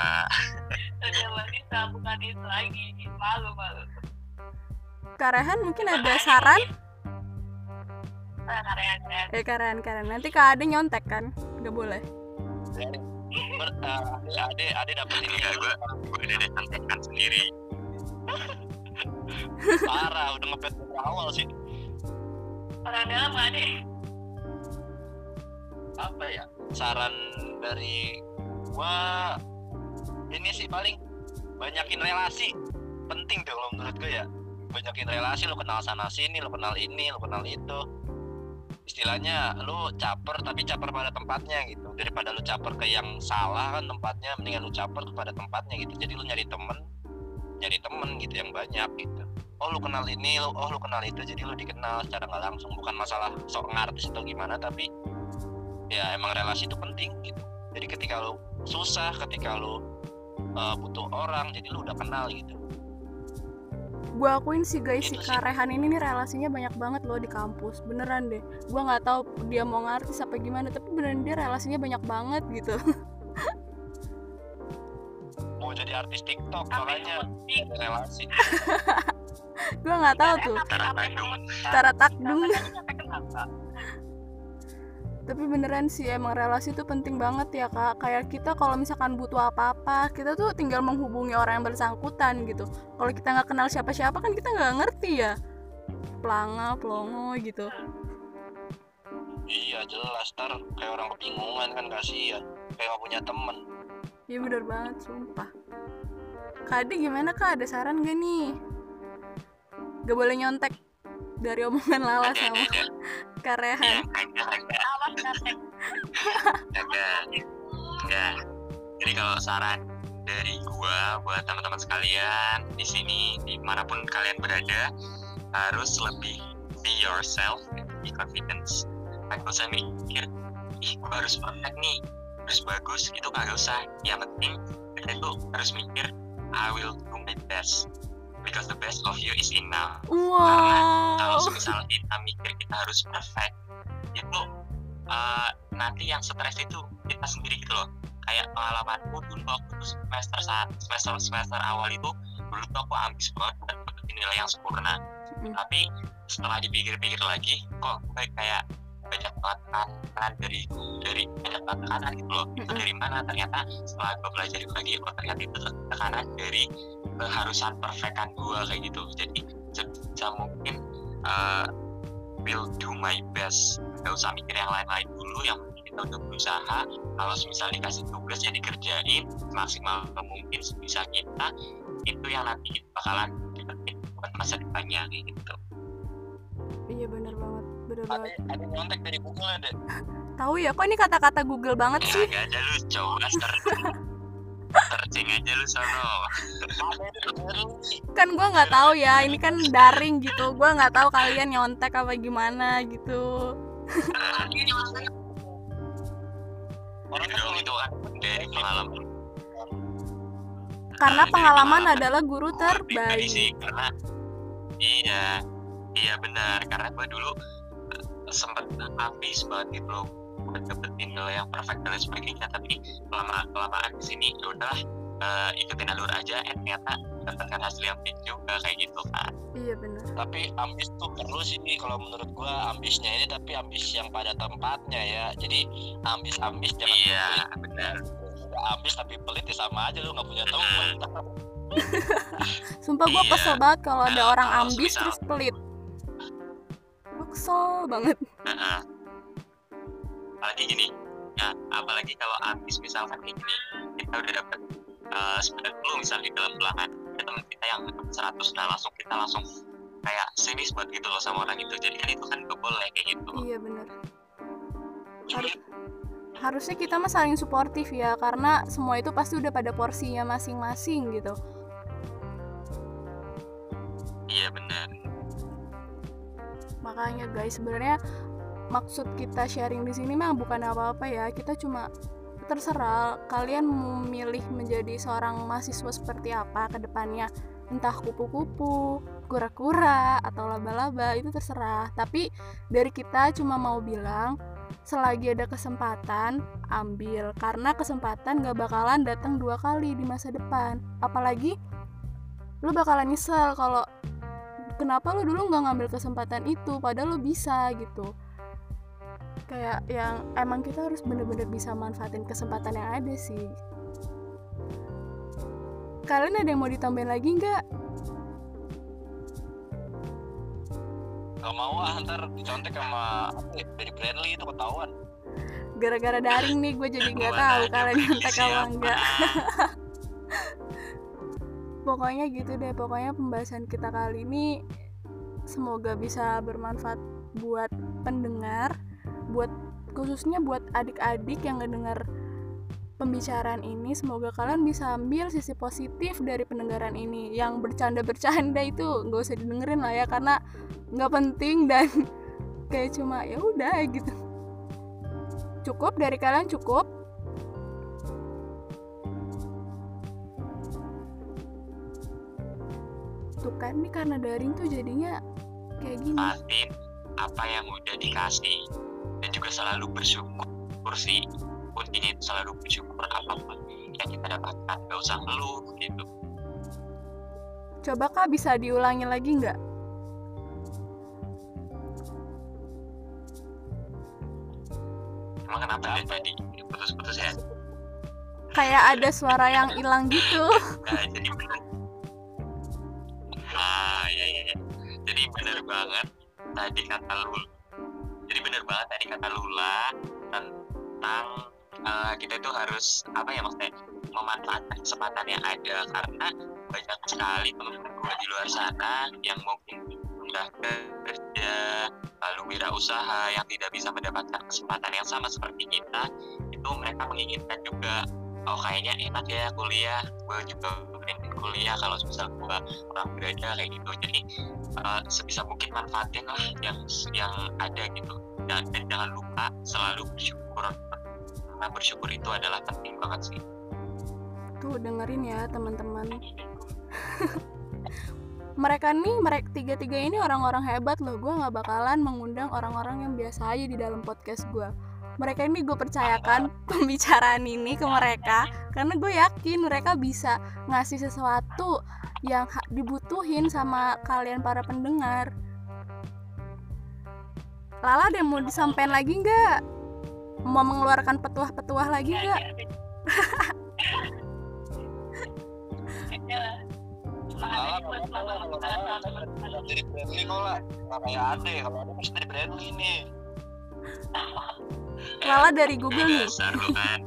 Udah masih bukan itu lagi. Malu malu. Karehan mungkin ada saran? Karya-karya eh Karen Karen nanti kak Ade nyontek kan? Nggak boleh. Ber, uh, ade ade dapet ini. Enggak, gue gue udah ada contekan sendiri. Parah udah ngepet dari awal sih. Orang dalam deh Apa ya? Saran dari gua ini sih paling banyakin relasi. Penting kalau menurut gue ya. Banyakin relasi lu kenal sana sini lu kenal ini lu kenal itu. Istilahnya lu caper tapi caper pada tempatnya gitu. Daripada lu caper ke yang salah kan tempatnya mendingan lu caper kepada tempatnya gitu. Jadi lu nyari temen nyari temen gitu yang banyak gitu oh lu kenal ini lu oh lu kenal itu jadi lu dikenal secara nggak langsung bukan masalah sok ngartis atau gimana tapi ya emang relasi itu penting gitu. Jadi ketika lu susah ketika lu uh, butuh orang jadi lu udah kenal gitu. Gue akuin sih guys si Itu sih. Karehan ini nih relasinya banyak banget loh di kampus beneran deh. Gue nggak tahu dia mau ngartis apa gimana tapi beneran dia relasinya banyak banget gitu. Mau jadi artis TikTok makanya relasi gue nggak tahu tuh. Tara takdung tapi beneran sih emang relasi tuh penting banget ya kak. Kayak kita kalau misalkan butuh apa-apa kita tuh tinggal menghubungi orang yang bersangkutan gitu. Kalau kita nggak kenal siapa-siapa kan kita nggak ngerti ya. Pelanga pelongo gitu. Iya jelas. Ntar kayak orang kebingungan kan kasihan. Kayak gak punya temen. Iya bener banget sumpah. Kak Adi gimana kak? Ada saran gak nih Gak boleh nyontek. Dari omongan Lala Ada, sama ada, ada. Karehan. Ya, ada ya jadi kalau saran dari gua buat teman-teman sekalian di sini di mana pun kalian berada harus lebih be yourself be confidence. Nggak usah mikir ih gua harus perfect nih harus bagus. Itu kagak usah. Yang penting kita itu harus mikir I will do my best because the best of you is enough. Kalau Wow misal kita mikir kita harus perfect itu uh, nanti yang stres itu kita sendiri gitu loh. Kayak pengalamanku dulu waktu semester sa- semester semester awal itu dulu tuh aku ambis banget dapetin nilai yang sempurna. Mm. tapi setelah dipikir-pikir lagi kok kayak banyak banget tekanan dari dari banyak tekanan gitu loh. Itu dari mana? Ternyata setelah gue pelajari lagi oh ternyata itu tekanan dari keharusan perfectan gue kayak gitu. Jadi sebisa mungkin uh, will do my best. Gak usah mikir yang lain-lain dulu yang kita udah berusaha. Kalau misalnya dikasih tugas ya dikerjain maksimal mungkin sebisa kita itu yang nanti kita bakalan dapetin buat masa depannya kayak gitu. Iya bener banget Bener ada banget. ada nyontek dari Google ada. Tahu ya kok ini kata-kata Google banget ya sih? gak ada lu coba searching searching aja lu sono. Ada Kan gue nggak tahu ya Ini kan daring gitu. Gue nggak tahu kalian nyontek apa gimana gitu. Orang Itu dong, itu kan dari pengalaman. Karena dari pengalaman pengalaman. adalah guru terbaik. sih karena iya iya benar. Karena gue dulu sempet habis banget gitu loh. Buat dapetin nilai yang perfect dan sebagainya. Tapi lama kelamaan di sini ya udahlah eh, ikutin alur aja. Eh ternyata dapatkan hasil yang baik juga kayak gitu kan Iya bener tapi ambis tuh perlu sih kalau menurut gua ambisnya ini tapi ambis yang pada tempatnya ya. Jadi ambis ambis jangan iya benar. Udah ambis tapi pelit ya sama aja lu nggak punya teman Sumpah gue Iya. kesel banget kalau ada Nah, orang kalau ambis terus pelit kesel banget. Apalagi gini ya apalagi kalau habis misalkan kayak gini kita udah dapat uh, 90 misalnya di dalam ulangan ada teman kita yang dapat 100 nah langsung kita langsung kayak sinis buat gitu loh sama orang itu. Jadi kan itu kan gak boleh kayak gitu. Iya bener. Harus harusnya kita mah saling suportif ya karena semua itu pasti udah pada porsinya masing-masing gitu. Iya benar makanya guys sebenarnya maksud kita sharing di sini mah bukan apa-apa ya. Kita cuma terserah kalian memilih menjadi seorang mahasiswa seperti apa ke depannya. Entah kupu-kupu kura-kura atau laba-laba itu terserah. Tapi dari kita cuma mau bilang selagi ada kesempatan ambil. Karena kesempatan gak bakalan datang dua kali di masa depan. Apalagi lu bakalan nyesel kalau kenapa lu dulu nggak ngambil kesempatan itu? Padahal lu bisa gitu. Kayak yang emang kita harus bener-bener bisa manfaatin kesempatan yang ada sih. Kalian ada yang mau ditambahin lagi nggak? Gak mau ah ntar dicontek sama dari Brandly itu ketahuan. Gara-gara daring nih gue jadi nggak tahu kalian nyontek apa. enggak pokoknya gitu deh pokoknya pembahasan kita kali ini semoga bisa bermanfaat buat pendengar buat khususnya buat adik-adik yang ngedengar pembicaraan ini. Semoga kalian bisa ambil sisi positif dari pendengaran ini. Yang bercanda-bercanda itu nggak usah didengerin lah ya karena nggak penting dan kayak cuma ya udah gitu. Cukup? Dari kalian cukup tuh kan. Ini karena daring tuh jadinya kayak gini. Nikmatin apa yang udah dikasih dan juga selalu bersyukur sih. Kuncinya itu selalu bersyukur apa pun yang kita dapatkan. Gak usah ngeluh gitu. Coba kak bisa diulangi lagi nggak? Emang kenapa ya tadi? Putus-putus ya? Kayak ada suara yang hilang gitu. Nah jadi tadi kata Lula. Jadi benar banget tadi kata Lula tentang uh, kita itu harus apa ya maksudnya memanfaatkan kesempatan yang ada. Karena banyak sekali teman-teman gue di luar sana yang mungkin udah kerja lalu wirausaha yang tidak bisa mendapatkan kesempatan yang sama seperti kita itu mereka menginginkan juga oh kayaknya enak ya kuliah. Gue juga pengen kuliah kalau misal gue orang berada kayak gitu. Jadi uh, sebisa mungkin manfaatin lah yang yang ada gitu. Dan, dan jangan lupa selalu bersyukur. Karena bersyukur itu adalah penting banget sih. Tuh dengerin ya teman-teman. Mereka nih mereka tiga tiga ini orang-orang hebat loh. Gue nggak bakalan mengundang orang-orang yang biasa aja di dalam podcast gue mereka ini gue percayakan pembicaraan ini ke mereka. Karena gue yakin mereka bisa ngasih sesuatu yang dibutuhin sama kalian para pendengar. Lala ada mau disampaikan lagi nggak? Mau mengeluarkan petuah-petuah lagi nggak? jadi Bradley kok lah. Kayak Ade kalau Ade mesti jadi Bradley nih Lala dari Google nih. dasar lu kan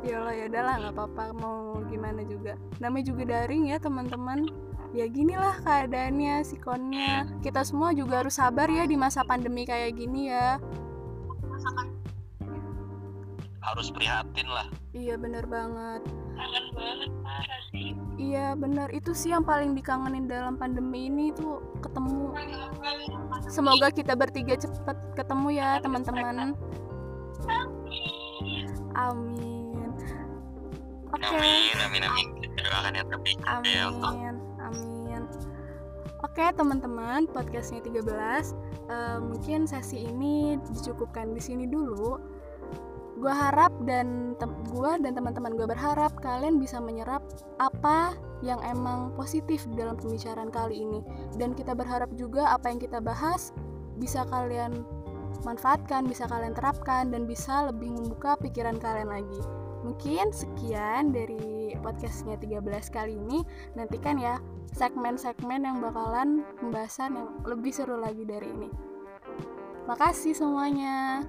ya Allah ya udahlah nggak apa-apa mau gimana juga. Namanya juga daring ya teman-teman. Ya ginilah keadaannya sikonnya kita semua juga harus sabar ya di masa pandemi kayak gini ya harus prihatin lah. Iya bener banget. Kangen banget parah sih. Iya bener. Itu sih yang paling dikangenin dalam pandemi ini tuh ketemu. Semoga kita bertiga cepet ketemu ya teman-teman. Amin. Oke. Amin amin amin. Kita doakan yang terbaik ya Amin, amin. Oke teman-teman, podcastnya 13 eh, Mungkin sesi ini dicukupkan di sini dulu Gue harap dan gue dan teman-teman gue berharap kalian bisa menyerap apa yang emang positif dalam pembicaraan kali ini. Dan kita berharap juga apa yang kita bahas bisa kalian manfaatkan, bisa kalian terapkan Dan bisa lebih membuka pikiran kalian lagi. Mungkin sekian dari podcastnya 13 kali ini. Nantikan ya segmen-segmen yang bakalan pembahasan yang lebih seru lagi dari ini. Makasih semuanya